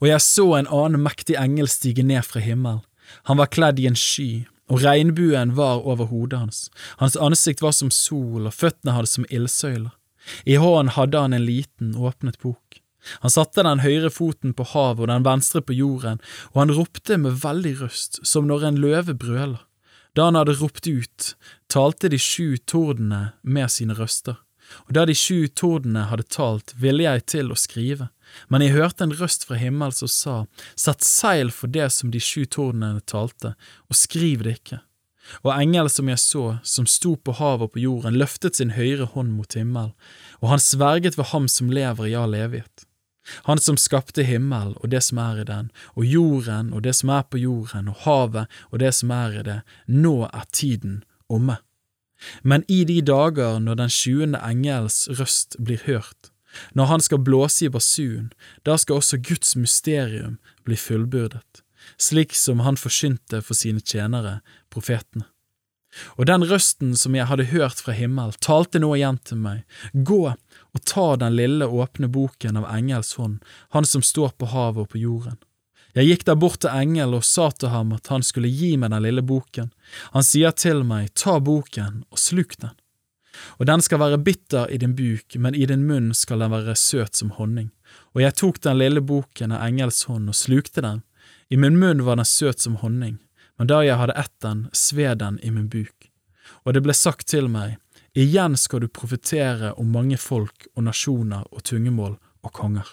Og jeg så en annen mektig engel stige ned fra himmelen. Han var kledd i en sky, og regnbuen var over hodet hans. Hans ansikt var som sol, og føttene hadde som ildsøyler. I hånden hadde han en liten, åpnet bok. Han satte den høyre foten på havet og den venstre på jorden, og han ropte med veldig røst, som når en løve brøler. Da han hadde ropt ut, talte de sju tordene med sine røster. Og da de sju tordene hadde talt, ville jeg til å skrive, men jeg hørte en røst fra himmelen som sa, Sett seil for det som de sju tordene talte, og skriv det ikke. Og engelen som jeg så, som sto på havet og på jorden, løftet sin høyre hånd mot himmelen, og han sverget ved ham som lever i all evighet. Han som skapte himmel og det som er i den, og jorden og det som er på jorden, og havet og det som er i det, nå er tiden omme. Men i de dager når den sjuende engels røst blir hørt, når han skal blåse i basun, da skal også Guds mysterium bli fullbyrdet, slik som han forsynte for sine tjenere, profetene. Og den røsten som jeg hadde hørt fra himmel, talte nå igjen til meg, gå og ta den lille åpne boken av engels hånd, han som står på havet og på jorden. Jeg gikk der bort til engel og sa til ham at han skulle gi meg den lille boken. Han sier til meg, ta boken og sluk den. Og den skal være bitter i din buk, men i din munn skal den være søt som honning. Og jeg tok den lille boken av engels hånd og slukte den. I min munn var den søt som honning, men da jeg hadde ett den, sved den i min buk. Og det ble sagt til meg, igjen skal du profetere om mange folk og nasjoner og tungemål og konger.